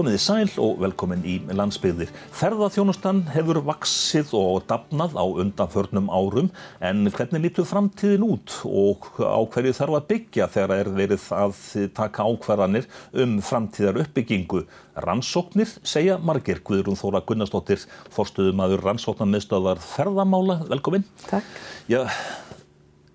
Komiði sæl og velkomin í landsbyggðir. Ferðarþjónustan hefur vaksið og dapnað á undanförnum árum en hvernig lítur framtíðin út og á hverju þarf að byggja þegar er verið að taka ákvarðanir um framtíðar uppbyggingu. Rannsóknir segja margir Guðrún Þóra Gunnarsdóttir, forstuðumadur rannsóknarmiðstöðar ferðamála. Velkomin. Takk. Já,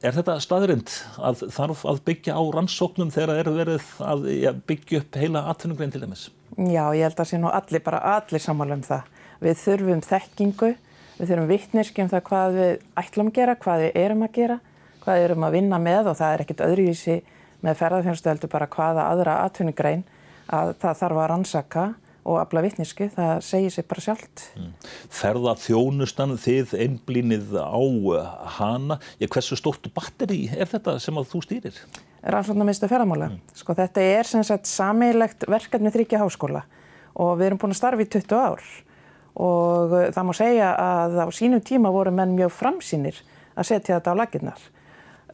Er þetta staðrind að þarf að byggja á rannsóknum þegar er verið að ja, byggja upp heila atvinnugrein til dæmis? Já, ég held að sé nú allir, bara allir samála um það. Við þurfum þekkingu, við þurfum vittneski um það hvað við ætlum að gera, hvað við erum að gera, hvað við erum að vinna með og það er ekkit öðruvísi með ferðarþjónustu heldur bara hvaða aðra atvinnugrein að það þarf að rannsaka og afla vittnesku, það segir sér bara sjálft. Mm. Ferða þjónustan þið einblínið á hana, ég hversu stórt batteri er þetta sem að þú stýrir? Rannsóknarmistu ferðamála. Mm. Sko þetta er sem sagt sammeilegt verkefni þryggja háskóla og við erum búin að starfa í 20 ár og uh, það má segja að á sínum tíma voru menn mjög framsýnir að setja þetta á laginnar.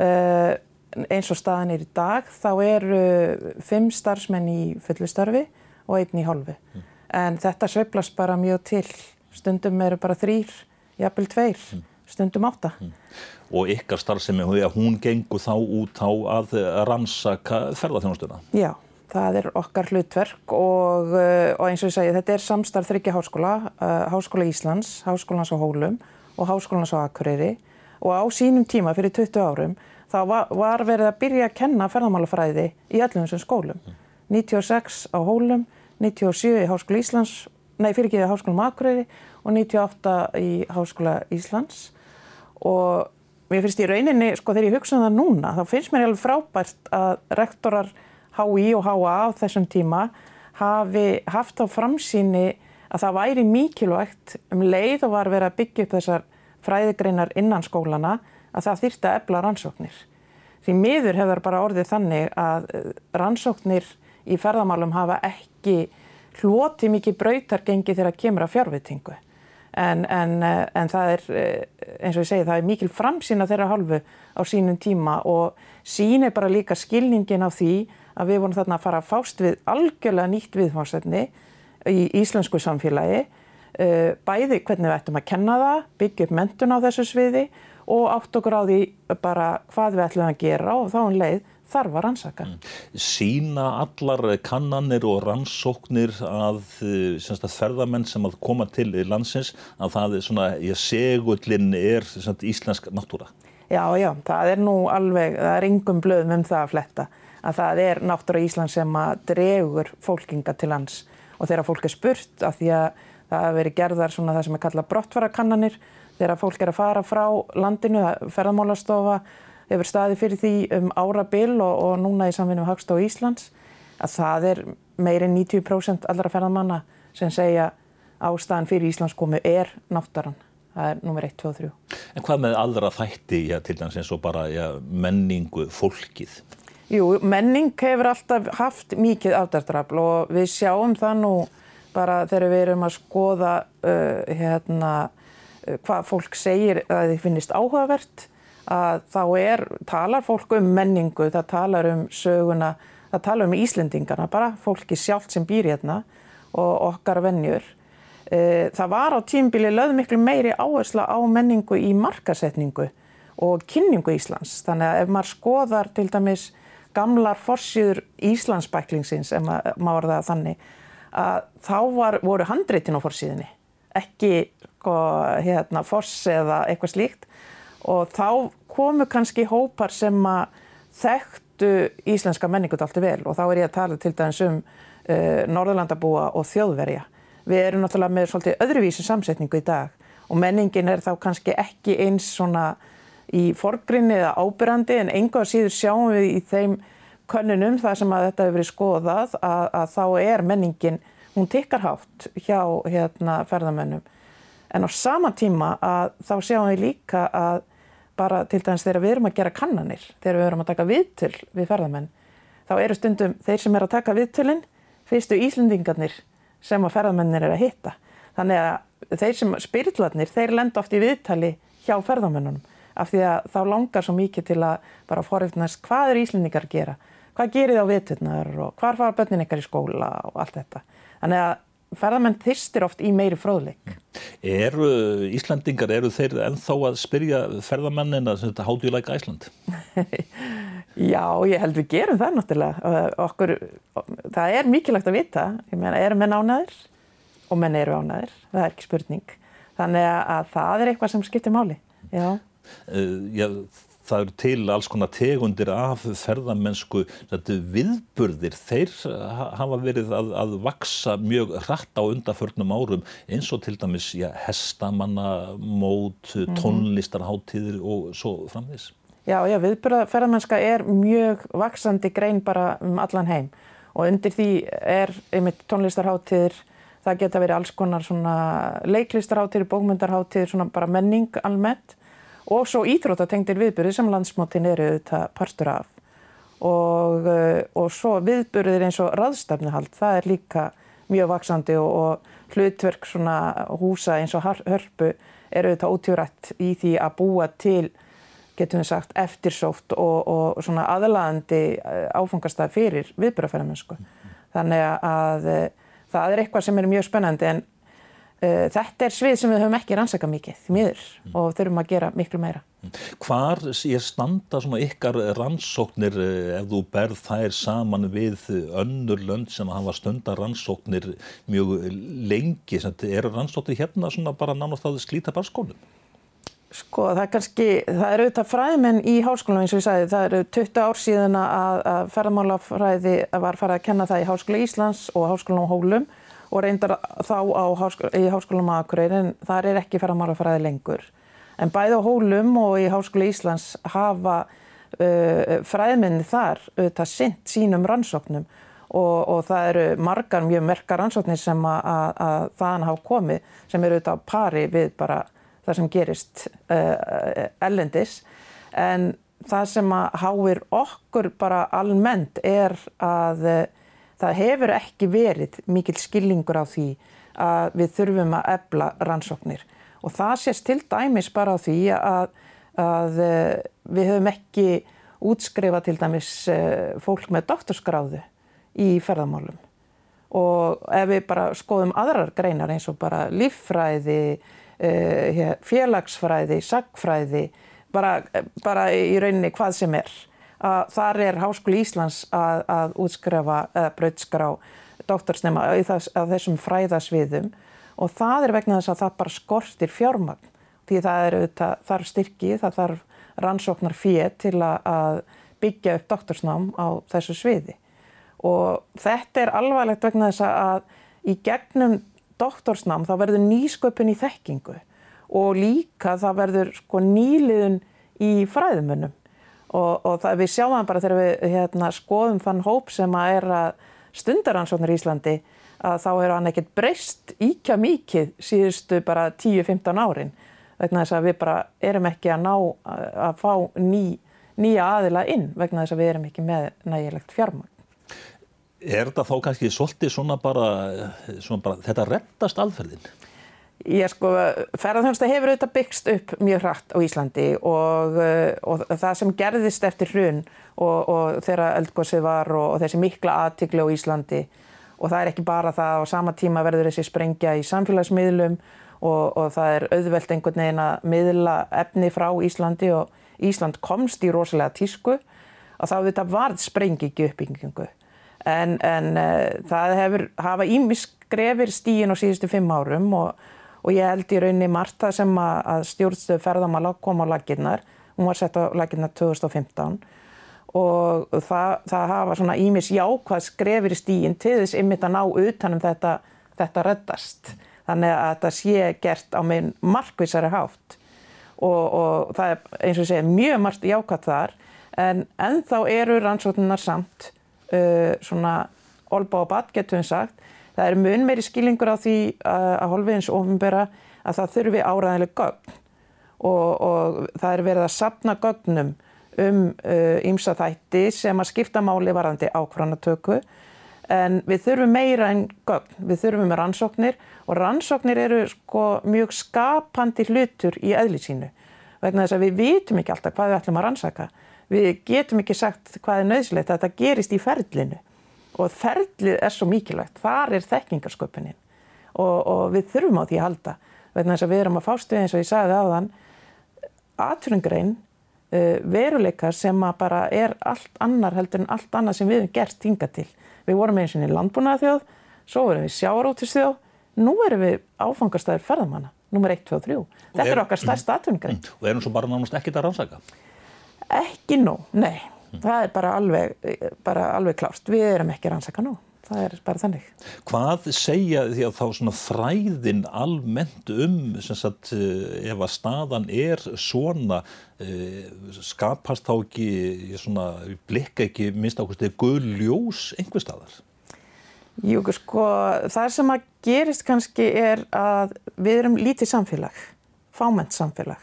Uh, eins og staðan er í dag þá eru fimm starfsmenn í fullu starfi og einn í hálfu. Mm. En þetta sveiflast bara mjög til. Stundum eru bara þrýr, jafnvel tveir, mm. Stundum átta. Mm. Og ykkar starfsemi, hún gengur þá út á að rannsaka ferðarþjónustuna? Já, það er okkar hlutverk og, eh, og eins og ég segi, þetta er samstarf þryggja háskóla, uh, Háskóla Íslands, Háskólans á Hólum og Háskólans á Akureyri og á sínum tíma fyrir 20 árum þá var, var verið að byrja að kenna ferðarmálafræði í öllum þessum skólum. 96 á Hólum, 97 í Háskóla Íslands, nei fyrir ekki í Háskóla Makureyri og 98 í Háskóla Íslands og mér finnst í rauninni, sko þegar ég hugsa um það núna, þá finnst mér alveg frábært að rektorar HI og HA á þessum tíma hafi haft á framsýni að það væri mikilvægt um leið og var verið að byggja upp þessar fræðigreinar innan skólana að það þýrti að ebla rannsóknir. Því miður hefur bara orðið þannig að rannsóknir í ferðamálum hafa ekki hloti mikið brautargengi þegar kemur að fjárvitingu. En, en, en það er, eins og ég segi, það er mikil framsýna þeirra halvu á sínum tíma og sínir bara líka skilningin á því að við vorum þarna að fara að fást við algjörlega nýtt viðfásetni í íslensku samfélagi, eh, bæði hvernig við ættum að kenna það, byggja upp mentun á þessu sviði og átt okkur á því bara hvað við ætlum að gera og þá um leið þarf að rannsaka. Mm. Sína allar kannanir og rannsóknir að, eh, að ferðamenn sem að koma til í landsins að það er svona, ég segullin er sagt, íslensk náttúra? Já, já, það er nú alveg, það er yngum blöðum um það að fletta að það er náttúra Íslands sem að dregur fólkinga til lands og þegar fólk er spurt af því að það hefur verið gerðar svona það sem er kallað brottvarakannanir þegar fólk er að fara frá landinu, ferðamálastofa hefur staði fyrir því um árabil og, og núna í samfinnu Hagstá Íslands að það er meirinn 90% allra ferðamanna sem segja ástæðan fyrir Íslands komu er náttarann. Það er nummer 1, 2 og 3. En hvað með allra þætti, já, til dæmis eins og bara já, menningu, fólkið? Jú, menning hefur alltaf haft mikið afdæftrafl og við sjáum það nú bara þegar við erum að skoða uh, hérna, uh, hvað fólk segir að þið finnist áhugavert að þá er, talar fólk um menningu, það talar um söguna, það talar um Íslendingarna bara, fólki sjálft sem býr hérna og okkar vennjur. E, það var á tímbili löð miklu meiri áhersla á menningu í markasetningu og kynningu Íslands. Þannig að ef maður skoðar til dæmis gamlar forsýður Íslandsbæklingsins, ef maður var það þannig, að þá var, voru handreitin á forsýðinni, ekki sko, hérna, foss eða eitthvað slíkt og þá komu kannski hópar sem að þekktu íslenska menningut alltaf vel og þá er ég að tala til dæmis um uh, Norðurlandabúa og þjóðverja. Við erum náttúrulega með svolítið öðruvísi samsetningu í dag og menningin er þá kannski ekki eins svona í forgrinni eða ábyrrandi en enga síður sjáum við í þeim könnunum þar sem að þetta hefur verið skoðað að, að þá er menningin, hún tikkar hátt hjá hérna, ferðamennum. En á sama tíma að þá sjáum við líka að bara til dæmis þegar við erum að gera kannanir, þegar við erum að taka viðtöl við ferðamenn, þá eru stundum þeir sem er að taka viðtölinn, fyrstu Íslendingarnir sem að ferðamennir er að hitta. Þannig að þeir sem spyrtlarnir, þeir lenda oft í viðtali hjá ferðamennunum af því að þá langar svo mikið til að bara foröfnast hvað er Íslendingar að gera, hvað gerir þið á viturnar og hvar fara börnin ykkar í skóla og allt þetta. Þannig að ferðamenn þýstir oft í meiri fróðleik. Eru Íslandingar, eru þeir ennþá að spyrja ferðamennina sem þetta do you like Iceland? Já, ég held við gerum það náttúrulega. Okkur, það er mikilvægt að vita. Ég meina, eru menn ánæðir? Og menn eru ánæðir. Það er ekki spurning. Þannig að það er eitthvað sem skiptir máli. Já. Uh, já það eru til alls konar tegundir af ferðamennsku viðburðir, þeir hafa verið að, að vaksa mjög hratt á undarförnum árum eins og til dæmis ja, hestamannamót, mhm. tónlistarháttíðir og svo framvis. Já, já, viðburðaferðamennska er mjög vaksandi grein bara um allan heim og undir því er einmitt tónlistarháttíðir, það geta verið alls konar leiklistarháttíðir, bókmyndarháttíðir, bara menning almennt og svo íþrótatengdir viðbyrði sem landsmótin eru þetta partur af og, eh, og svo viðbyrðir eins og raðstafnihald, það er líka mjög vaksandi og, og hlutverk svona húsa eins og hörpu eru þetta ótjórætt í því að búa til, getum við sagt, eftirsótt og, og svona aðlaðandi eh, áfangastað fyrir viðbyrðafæramennsku. Þannig að eh, það er eitthvað sem er mjög spennandi en þetta er svið sem við höfum ekki rannsaka mikið miður mm. og þurfum að gera miklu meira. Hvar er standa ykkar rannsóknir eh, ef þú berð þær saman við önnur lönd sem hafa stunda rannsóknir mjög lengi? Er rannsóknir hérna bara nánast að slíta barskónum? Sko það er kannski, það eru auðvitað fræðmenn í háskólanum eins og ég sagði, það eru 20 ár síðan að, að ferðamálafræði var farið að kenna það í Háskóla Íslands og Háskólanum Hólum og reyndar þá háskó í Háskólanum Akureyri en þar er ekki ferðamálafræði lengur. En bæði á Hólum og í Háskóla Íslands hafa uh, fræðminni þar auðvitað sint sínum rannsóknum og, og það eru margar mjög merkar rannsóknir sem að þaðan hafa komið sem eru auðvitað á pari við bara það sem gerist uh, ellendis en það sem að háir okkur bara almennt er að það hefur ekki verið mikil skilningur á því að við þurfum að ebla rannsóknir. Og það sést til dæmis bara á því að, að eh, við höfum ekki útskrifa til dæmis eh, fólk með doktorskráðu í ferðamálum. Og ef við bara skoðum aðrar greinar eins og bara líffræði, eh, félagsfræði, sagfræði, bara, bara í rauninni hvað sem er að þar er Háskóli Íslands að, að útskrefa brautskrá doktorsnema þess, þessum fræðasviðum. Og það er vegna þess að það bara skortir fjármagn. Því það er þarf styrki, það þarf rannsóknar fér til að byggja upp doktorsnám á þessu sviði. Og þetta er alvarlegt vegna þess að í gegnum doktorsnám þá verður nýsköpun í þekkingu. Og líka það verður sko nýliðun í fræðumunum og, og það, við sjáum bara þegar við hérna, skoðum þann hóp sem að er að stundaransóknir í Íslandi að þá er hann ekkert breyst íkja mikið síðustu bara 10-15 árin vegna þess að við bara erum ekki að ná að fá ný, nýja aðila inn vegna þess að við erum ekki með nægilegt fjármagn. Er þetta þá kannski svolítið svona bara, svona bara þetta rettast alferðin? Ég sko, ferðarþjónusta hefur auðvitað byggst upp mjög hratt á Íslandi og, eh, og það sem gerðist eftir hrun og, og þegar eldgósið var og, og þessi mikla aðtikli á Íslandi og það er ekki bara það á sama tíma verður þessi sprengja í samfélagsmiðlum og það er auðvelt einhvern veginn að miðla efni frá Íslandi og Ísland komst í rosalega tísku og þá auðvitað varð sprengi ekki uppbyggingu en, en uh, það hefur hafa ímiskrefir stíin á síðustu fimm árum og og ég held í rauninni Marta sem að stjórnstöðu ferðamála kom á laginnar, hún var sett á laginnar 2015 og það, það hafa svona ímis jákvæð skrefir í stíin til þess ymmit að ná utanum þetta, þetta reddast. Þannig að þetta sé gert á meginn markvísari hátt. Og, og það er eins og segja mjög margt jákvæð þar. En ennþá eru rannsóknunar samt uh, svona olba og bad getur við sagt það er mun meiri skilingur á því að, að holfiðins ofinbera að það þurfi áræðileg gögn. Og, og það er verið að sapna gögnum um ýmsa uh, þætti sem að skipta máli varandi ákvránatöku en við þurfum meira en gögn, við þurfum rannsóknir og rannsóknir eru sko mjög skapandi hlutur í eðli sínu. Vegna þess að við vitum ekki alltaf hvað við ætlum að rannsaka. við getum ekki sagt hvað er nöðsilegt, þetta gerist í ferlinu og ferlið er svo mikilvægt, þar er þekkingarsköpunin og, og við þurfum á því að halda, vegna þess að við erum að fást við eins og ég sagði á þann, atvinningrein uh, veruleika sem að bara er allt annar heldur en allt annað sem við hefum gert hinga til. Við vorum eins og í landbúnaða þjóð, svo vorum við sjárótistjóð, nú erum við áfangastæður ferðamanna, nummer 1, 2 og 3. Þetta er, er okkar stærsta atvinningrein. Mm, og erum svo bara nánast ekkit að rannsaka? Ekki nóg, nei. Það er bara alveg, bara alveg klárt. Við erum ekki rannsaka nóg það er bara þannig. Hvað segja því að þá svona fræðin almennt um sagt, eh, ef að staðan er svona eh, skapast þá ekki svona, blikka ekki minnst ákveðst eða guð ljós einhver staðar? Jú, sko, það sem að gerist kannski er að við erum lítið samfélag, fámennt samfélag.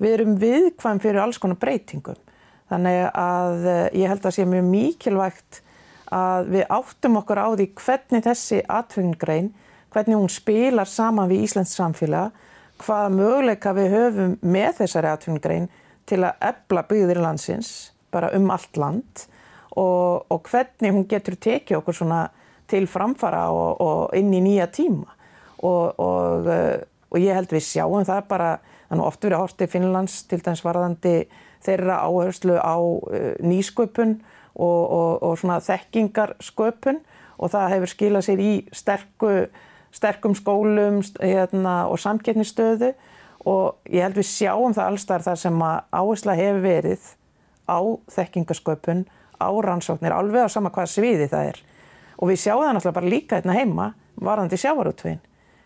Við erum viðkvæm fyrir alls konar breytingum. Þannig að eh, ég held að sé mjög mikilvægt að við áttum okkur á því hvernig þessi atvinningrein, hvernig hún spilar saman við Íslands samfélag, hvaða möguleika við höfum með þessari atvinningrein til að ebla byggðir landsins, bara um allt land og, og hvernig hún getur tekið okkur svona til framfara og, og inn í nýja tíma. Og, og ég held við sjáum það bara, þannig oft verið hortið Finnlands til dæmis varðandi þeirra áherslu á uh, nýsköpun og, og, og svona þekkingarsköpun og það hefur skilað sér í sterku, sterkum skólum hérna, og samkettnistöðu og ég held við sjáum það allstar þar sem að áhersla hefur verið á þekkingarsköpun, á rannsóknir, alveg á sama hvað sviði það er. Og við sjáum það náttúrulega bara líka hérna heima, varðandi sjávarútvegin.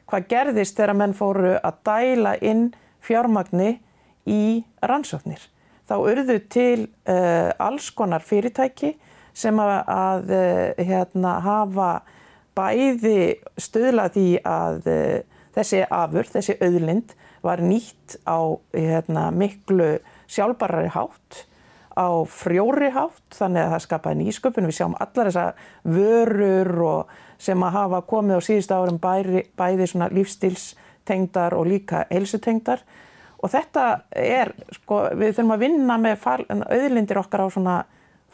Hvað gerðist þegar menn fóru að dæla inn fjármagni í rannsóknir? Þá urðu til uh, alls konar fyrirtæki sem að, að uh, hérna, hafa bæði stöðlað í að uh, þessi afur, þessi auðlind var nýtt á hérna, miklu sjálfbarari hátt, á frjóri hátt, þannig að það skapaði nýsköpun. Við sjáum allar þessa vörur sem að hafa komið á síðust árum bæri, bæði lífstilstengdar og líka helsutengdar Og þetta er, sko, við þurfum að vinna með auðlindir okkar á svona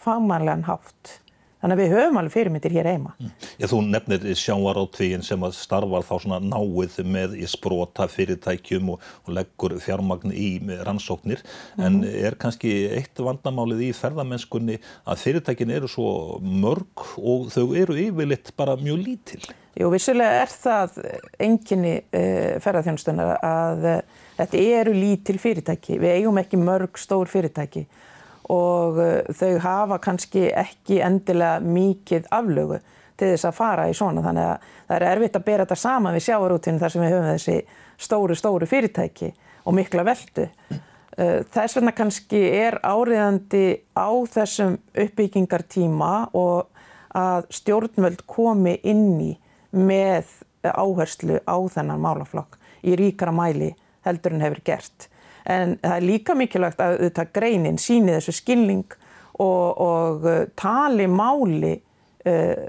fagmannlegan hátt. Þannig að við höfum alveg fyrirmyndir hér heima. Mm. Já, þú nefnir sjávarátvíin sem að starfar þá svona náið með í sprota fyrirtækjum og, og leggur fjármagn í rannsóknir. Mm. En er kannski eitt vandamálið í ferðamennskunni að fyrirtækin eru svo mörg og þau eru yfirleitt bara mjög lítil? Jú, vissulega er það enginni uh, eh, ferðarþjónustunar að uh, þetta eru lítil fyrirtæki. Við eigum ekki mörg stór fyrirtæki og uh, þau hafa kannski ekki endilega mikið aflögu til þess að fara í svona þannig að það er erfitt að bera þetta saman við sjávarútinu þar sem við höfum þessi stóru, stóru fyrirtæki og mikla veldu. Uh, þess vegna kannski er áriðandi á þessum uppbyggingartíma og að stjórnvöld komi inn í með áherslu á þennan málaflokk í ríkara mæli heldur en hefur gert en það er líka mikilvægt að auðvitað greinin síni þessu skilning og, og uh, tali máli uh,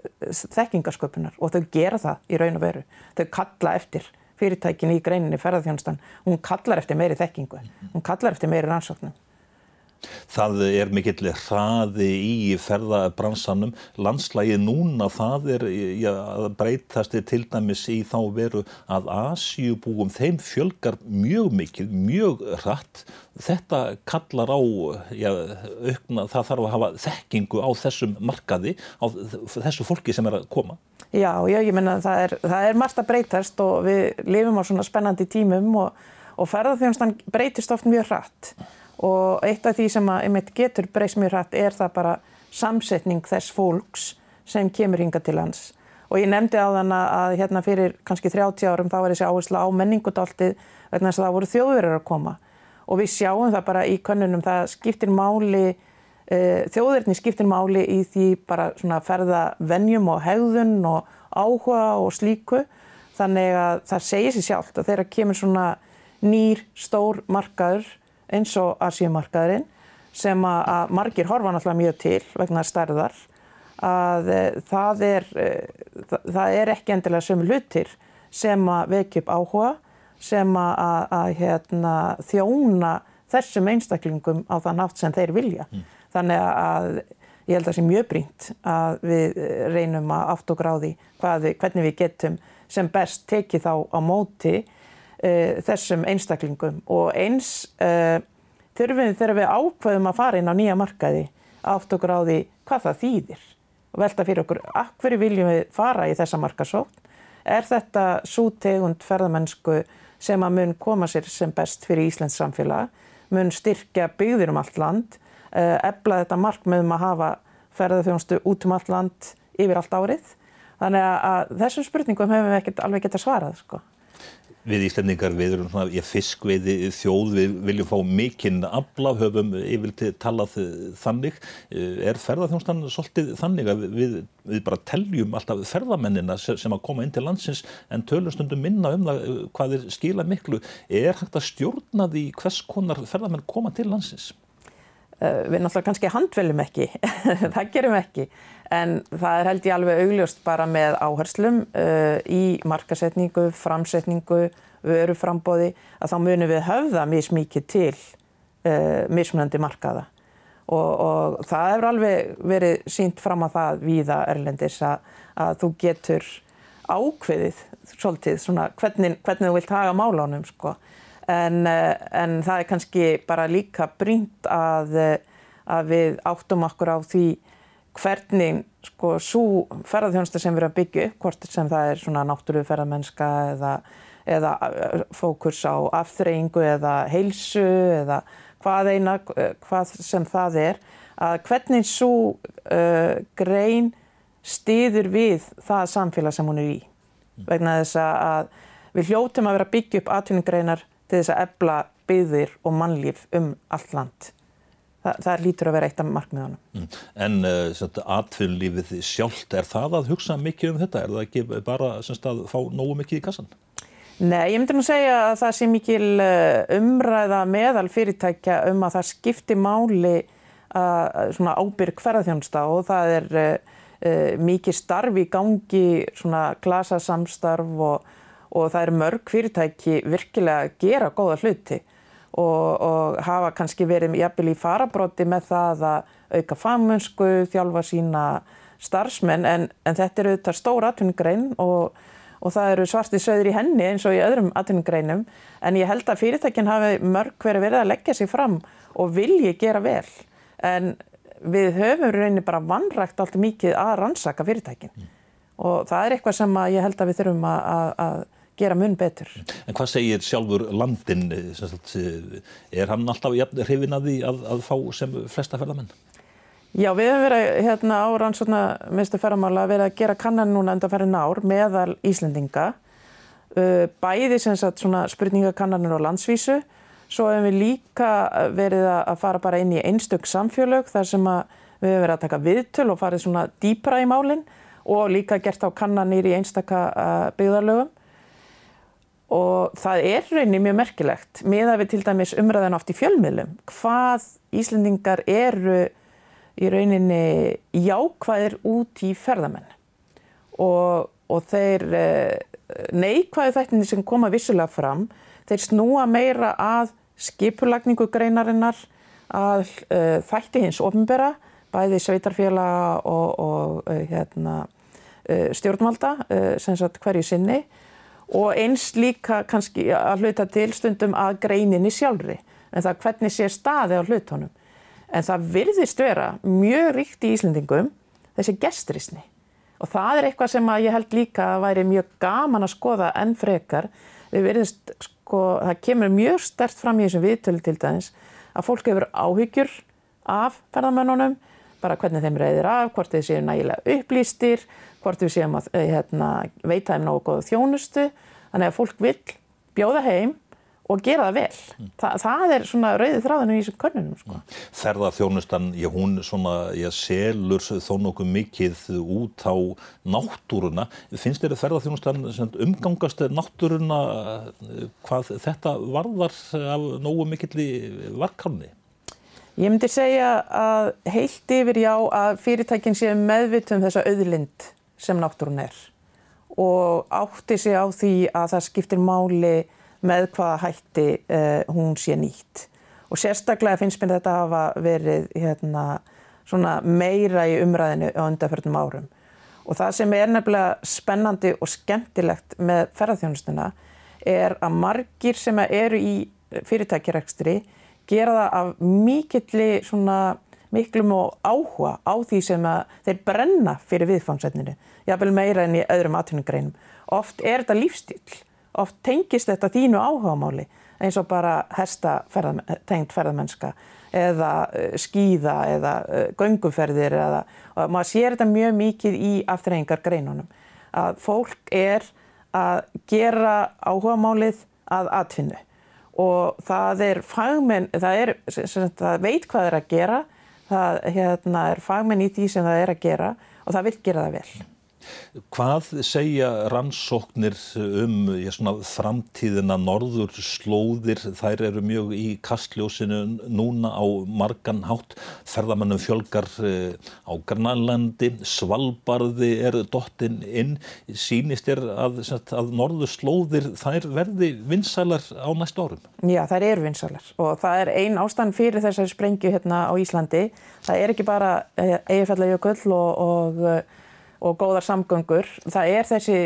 þekkingarsköpunar og þau gera það í raun og veru. Þau kalla eftir fyrirtækin í greininni ferðarþjónustan, hún kallar eftir meiri þekkingu, hún kallar eftir meiri rannsóknum. Það er mikill hraði í ferðabransanum. Landslægið núna það er ja, breytast til dæmis í þá veru að Asjubúum þeim fjölgar mjög mikil, mjög hratt. Þetta kallar á, ja, aukna, það þarf að hafa þekkingu á þessum markaði, á þessu fólki sem er að koma. Já, já ég menna það er, það er margt að breytast og við lifum á svona spennandi tímum og, og ferðarþjónustan breytist oft mjög hratt og eitt af því sem að einmitt getur breyst mjög hrætt er það bara samsetning þess fólks sem kemur hinga til lands. Og ég nefndi á þann að hérna fyrir kannski 30 árum þá var þessi áherslu á menningudáltið vegna þess að það voru þjóðverðar að koma. Og við sjáum það bara í könnunum, það skiptir máli, e, þjóðverðni skiptir máli í því bara svona ferða vennjum og hegðun og áhuga og slíku. Þannig að það segir sér sjálft að þeirra kemur svona nýr, stór markaður eins og Asíumarkaðurinn sem að margir horfa náttúrulega mjög til vegna stærðar að eh, það er, eh, það er ekki endilega sömu hlutir sem að vekja upp áhuga sem að, að hérna, þjóna þessum einstaklingum á þann átt sem þeir vilja. Mm. Þannig að ég held að það sé mjög brínt að við reynum að átt og gráði hvernig við getum sem best tekið þá á móti þessum einstaklingum og eins uh, þurfum við þegar við ákveðum að fara inn á nýja markaði átt og gráði hvað það þýðir og velta fyrir okkur, akkur viljum við fara í þessa markasókn? Er þetta svo tegund ferðamennsku sem að mun koma sér sem best fyrir Íslands samfélag, mun styrkja byggðir um allt land, ebla eh, þetta markmiðum að hafa ferðarþjónustu út um allt land yfir allt árið. Þannig að þessum spurningum hefum við ekkert alveg gett að svarað sko. Við Íslandingar, við erum svona, ég fisk við þjóð, við viljum fá mikinn afla, höfum yfirlega talað þannig. Er ferðarþjónustan svolítið þannig að við, við bara teljum alltaf ferðarmennina sem að koma inn til landsins en tölustundum minna um það hvað er skila miklu. Er hægt að stjórna því hvers konar ferðarmenn koma til landsins? Eh, við náttúrulega kannski handveljum ekki, það gerum ekki. En það er held ég alveg augljóst bara með áherslum uh, í markasetningu, framsetningu, vöruframbóði að þá munum við höfða mismikið til uh, mismunandi markaða. Og, og það hefur alveg verið sínt fram að það víða Erlendis að, að þú getur ákveðið svolítið svona hvernig, hvernig þú vilt haga málánum sko. En, uh, en það er kannski bara líka brínt að, að við áttum okkur á því hvernig sko svo ferðarþjónusta sem við erum að byggja upp, hvort sem það er svona náttúruferðarmennska eða, eða uh, fókus á afþreyingu eða heilsu eða hvað eina, hvað sem það er, að hvernig svo uh, grein stýður við það samfélag sem hún er í. Vegna þess að við hljótum að vera að byggja upp atvinningreinar til þess að ebla byggðir og mannlíf um allt land. Þa, það lítur að vera eitt af markmiðanum. Mm. En uh, atvinnlífið sjálft, er það að hugsa mikið um þetta? Er það ekki bara semst, að fá nógu mikið í kassan? Nei, ég myndi nú segja að það sé mikil uh, umræða meðal fyrirtækja um að það skipti máli uh, svona ábyrg ferðarþjónsta og það er uh, mikið starf í gangi, svona glasasamstarf og, og það er mörg fyrirtæki virkilega að gera góða hluti og, og hafa kannski verið jafnvel í farabróti með það að auka famunsku, þjálfa sína starfsmenn. En, en þetta eru þetta stór atvinnugrein og, og það eru svartið söður í henni eins og í öðrum atvinnugreinum. En ég held að fyrirtækinn hafi mörg verið verið að leggja sig fram og vilji gera vel. En við höfum reynir bara vannrægt allt mikið að rannsaka fyrirtækinn mm. og það er eitthvað sem ég held að við þurfum að gera mun betur. En hvað segir sjálfur landin, sagt, er hann alltaf hrifin að því að, að fá sem flesta ferðamenn? Já, við hefum verið hérna á rannsókna minnstu ferðamála að vera að gera kannan núna undanferðin ár meðal Íslendinga, uh, bæði sem sagt svona spurningakannanir á landsvísu, svo hefum við líka verið að fara bara inn í einstök samfjölög þar sem við hefum verið að taka viðtöl og farið svona dýpra í málinn og líka gert á kannanir í einstaka uh, byggðarlögum og það er rauninni mjög merkilegt með að við til dæmis umræðan oft í fjölmiðlum hvað Íslendingar eru í rauninni jákvæðir út í ferðamenn. Og, og þeir eh, neikvæðu þættinni sem koma vissulega fram þeir snúa meira að skipulagningu greinarinnar að uh, þætti hins ofnbera bæði sveitarfélaga og, og uh, hérna, uh, stjórnvalda sem sagt hverju sinni og eins líka kannski að hluta til stundum að greininni sjálfri en það hvernig sé staði á hlutunum. En það virðist vera mjög ríkt í Íslendingum þessi gesturisni og það er eitthvað sem ég held líka að væri mjög gaman að skoða enn frekar. Virðist, sko, það kemur mjög stert fram í þessum viðtölu til dæmis að fólk hefur áhyggjur af ferðamennunum, bara hvernig þeim reyðir af, hvort þeir séu nægilega upplýstir, hvort við séum að eh, hérna, veita þeim nógu góða þjónustu þannig að fólk vil bjóða heim og gera það vel. Mm. Þa, það er svona rauðið þráðinu í þessum könnunum. Sko. Mm. Ferðarþjónustan, ég, hún svona, ég selur þó nokkuð mikið út á náttúruna. Finnst þér að ferðarþjónustan umgangast náttúruna hvað þetta varðar af nógu mikill í varkarni? Ég myndi segja að heilt yfir já að fyrirtækinn sé meðvitt um þessa auðlind sem náttúrun er og átti sig á því að það skiptir máli með hvaða hætti uh, hún sé nýtt. Og sérstaklega finnst mér þetta að hafa verið hérna, meira í umræðinu á undarförnum árum. Og það sem er nefnilega spennandi og skemmtilegt með ferðarþjónustuna er að margir sem eru í fyrirtækjarekstri gera það af mikilli svona miklum og áhuga á því sem þeir brenna fyrir viðfangsefninu, jáfnvel meira enn í öðrum atvinningreinum. Oft er þetta lífstíl, oft tengist þetta þínu áhugamáli eins og bara hesta ferðam, tengt ferðamennska eða uh, skýða eða uh, gönguferðir eða, og maður sér þetta mjög mikið í afturrengar greinunum að fólk er að gera áhugamálið að atvinnu og það er fagmenn, það, er, það veit hvað það er að gera, það hérna, er fagmenn í því sem það er að gera og það vil gera það vel. Hvað segja rannsóknir um svona, framtíðina norður slóðir? Þær eru mjög í kastljósinu núna á margan hátt. Ferðamannum fjölgar eh, á Garnalandi, Svalbarði er dottin inn. Sýnist er að, að norður slóðir þær verði vinsælar á næstu árum? Já, þær eru vinsælar og það er ein ástand fyrir þessari sprengju hérna á Íslandi. Það er ekki bara Eyjafjallajökull og, og og góðar samgöngur. Það er þessi,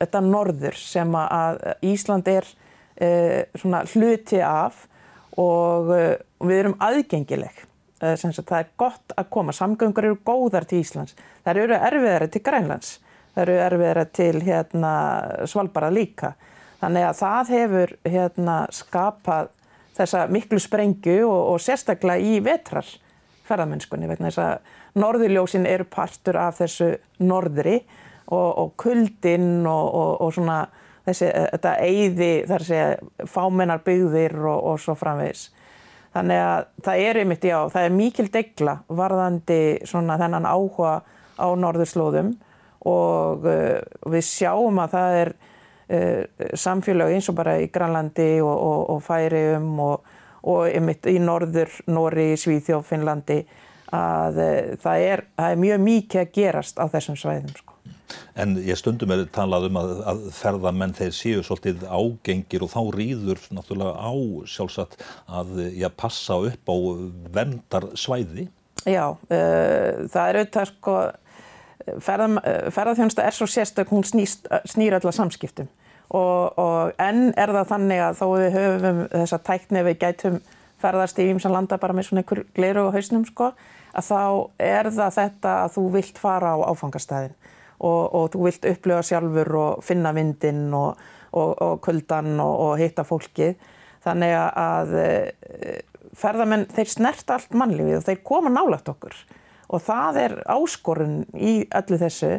þetta norður sem að Ísland er uh, svona hluti af og uh, við erum aðgengileg. Uh, það er gott að koma, samgöngur eru góðar til Íslands. Það eru erfiðari til Grænlands, það eru erfiðari til hérna, Svalbara líka. Þannig að það hefur hérna, skapað þessa miklu sprengju og, og sérstaklega í vetrar ferðamennskunni vegna þess að norðurljósin eru partur af þessu norðri og, og kuldinn og, og, og svona þessi, þetta eyði þar segja fámennar byggðir og svo framvegs. Þannig að það er einmitt, já, það er mikil degla varðandi svona þennan áhuga á norðurslóðum og uh, við sjáum að það er uh, samfélag eins og bara í Granlandi og Færium og einmitt í norður, Nóri, Svíþjóf, Finnlandi að eh, það er, það er mjög mikið að gerast á þessum svæðum sko. En ég stundum er talað um að, að ferðamenn þeir séu svolítið ágengir og þá rýður náttúrulega á sjálfsagt að já, passa upp á vendar svæði. Já, uh, það er auðvitað sko, ferða, ferðarþjónusta er svo sérstök, hún snýr allar samskiptum og, og enn er það þannig að þó við höfum þessa tækni við gætum ferðast í ímsan landa bara með svona einhver gleiru og hausnum sko að þá er það þetta að þú vilt fara á áfangastæðin og, og þú vilt upplifa sjálfur og finna vindinn og, og, kuldan og hitta fólkið. Þannig að e, ferðamenn, þeir snert allt mannlífið og þeir koma nálagt okkur og það er áskorun í öllu þessu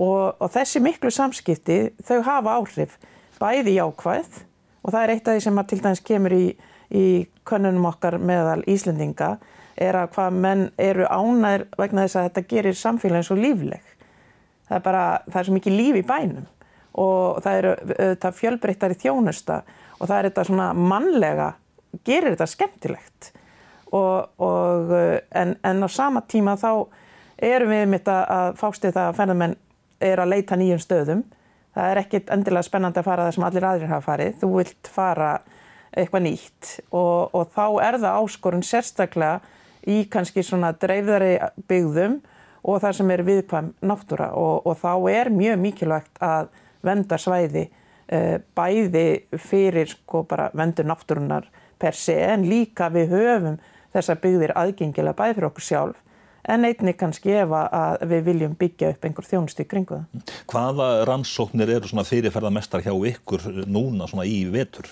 og þessi miklu samskipti þau hafa áhrif bæði jákvæð og það er eitt af því sem að til dæmis kemur í, í könnunum okkar meðal Íslendinga er að hvað menn eru ánæður vegna þess að þetta gerir samfélagin svo lífleg. Það er bara, það er svo mikið líf í bænum og það eru þetta fjölbreyttari þjónusta og það er þetta svona mannlega, gerir þetta skemmtilegt og, og en, en á sama tíma þá erum við mitt að fástu það að fennamenn er að leita nýjum stöðum. Það er ekkit endilega spennandi að fara það sem allir aðrir hafa farið. Þú vilt fara eitthvað nýtt og, og þá er það áskorun sérstaklega í kannski svona dreifðari byggðum og það sem er viðkvæm náttúra og, og þá er mjög mikilvægt að venda svæði uh, bæði fyrir sko bara vendur náttúrunar per se en líka við höfum þessar byggðir aðgengilega bæði fyrir okkur sjálf en einni kannski ef að við viljum byggja upp einhver þjónustu kringu það. Hvaða rannsóknir eru svona fyrirferðarmestar hjá ykkur núna svona í vetur?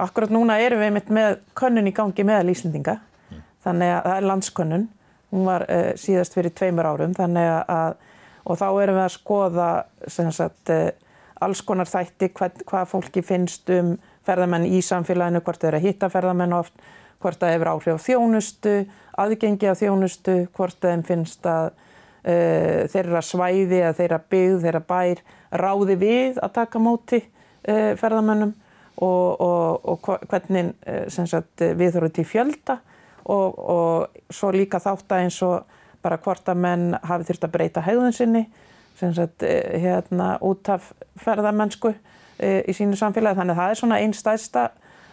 Akkurat núna erum við með könnun í gangi meðal Íslendinga þannig að það er landskönnun, hún var uh, síðast fyrir tveimur árum þannig að, og þá erum við að skoða sagt, uh, alls konar þætti hvað, hvað fólki finnst um ferðamenn í samfélaginu, hvort þeir eru að hitta ferðamenn oft, hvort það hefur áhrif á þjónustu, aðgengi á þjónustu, hvort þeim finnst að uh, þeirra svæði eða þeirra byggð, þeirra bær ráði við að taka móti ferðamennum og, og, og hvernig sagt, við þurfum til fjölda og, og svo líka þátt að eins og bara hvort að menn hafi þurft að breyta hegðun sinni sagt hérna út af ferðamennsku e, í sínu samfélagi. Þannig að það er svona einn stæðsta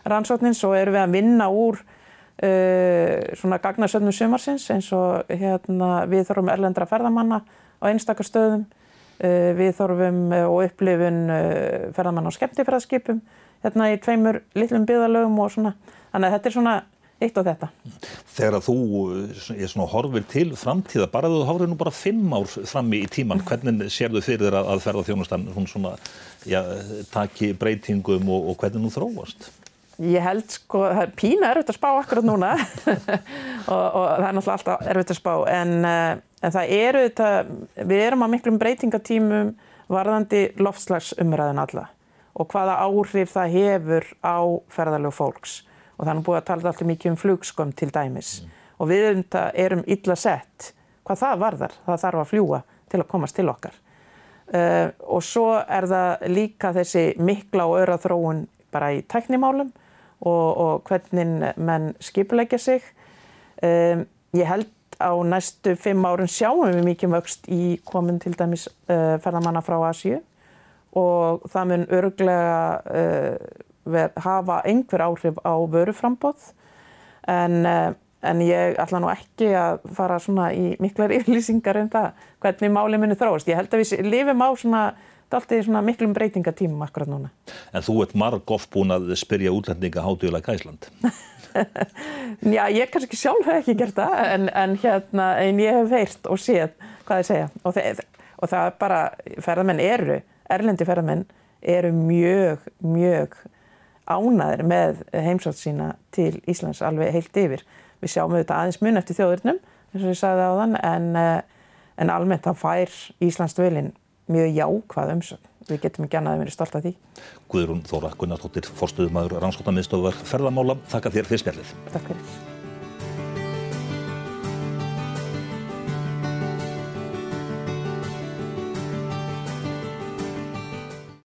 rannsóknin. Svo erum við að vinna úr uh, svona gagnasöfnum sumarsins eins og hérna, við þurfum erlendra ferðamanna á einstakar stöðum, uh, við þurfum uh, og upplifun ferðamanna á skemmtifræðskipum hérna í tveimur litlum byggðalögum og svona, þannig að þetta er svona eitt og þetta. Þegar þú er svona horfir til framtíða, bara þú hárið nú bara fimm ár frammi í tíman, hvernig sér þau fyrir þér að, ferða þjónustan svona, já, taki breytingum og, og hvernig nú þróast? Ég held sko, það er pína erfitt að spá akkurat núna. Og, og það er náttúrulega alltaf erfitt að spá en, uh, en það eru þetta, við erum á miklum breytingatímum varðandi loftslagsumræðin alla og hvaða áhrif það hefur á ferðalög fólks. Og það er búið að tala alltaf mikið um flugskömm til dæmis. Mm. og við erum illa sett hvað það varðar, það þarf að fljúa til að komast til okkar. Uh, og svo er það líka þessi mikla og öra þróun bara í tæknimálum og, og hvernig menn skipulegja sig. Um, ég held á næstu fimm árun sjáum við mikið vöxt í komin til dæmis uh, ferðamanna frá Asju og það mun örglega uh, hafa einhver áhrif á vöruframbóð en, uh, en ég ætla nú ekki að fara svona í miklar yfirlýsingar um það hvernig máli muni þróast. Ég held að við lifum á svona er alltaf í svona miklum breytingatímum akkurat núna. En þú ert marg oft búin að spyrja útlendinga hátugulega Ísland. Já, ég kannski sjálf hef ekki gert það en, en, hérna, en ég hef heyrt og séð hvað þið segja og, þeir, og það er bara, ferðarmenn eru, erlendi ferðarmenn eru mjög, mjög ánaðir með heimsátt sína til Íslands alveg heilt yfir. Við sjáum auðvitað aðeins mun eftir þjóðurnum eins og ég sagði á þann en, eh, en almennt þá fær Íslands dvelin mjög jákvæð umsögn. Við getum ekki annað að vera stolt af því. Guðrún Þóra Gunnarsdóttir, forstuðumæður Rannsóttanmiðstofar Ferðamála. Þakka þér fyrir spjallið. Takk fyrir.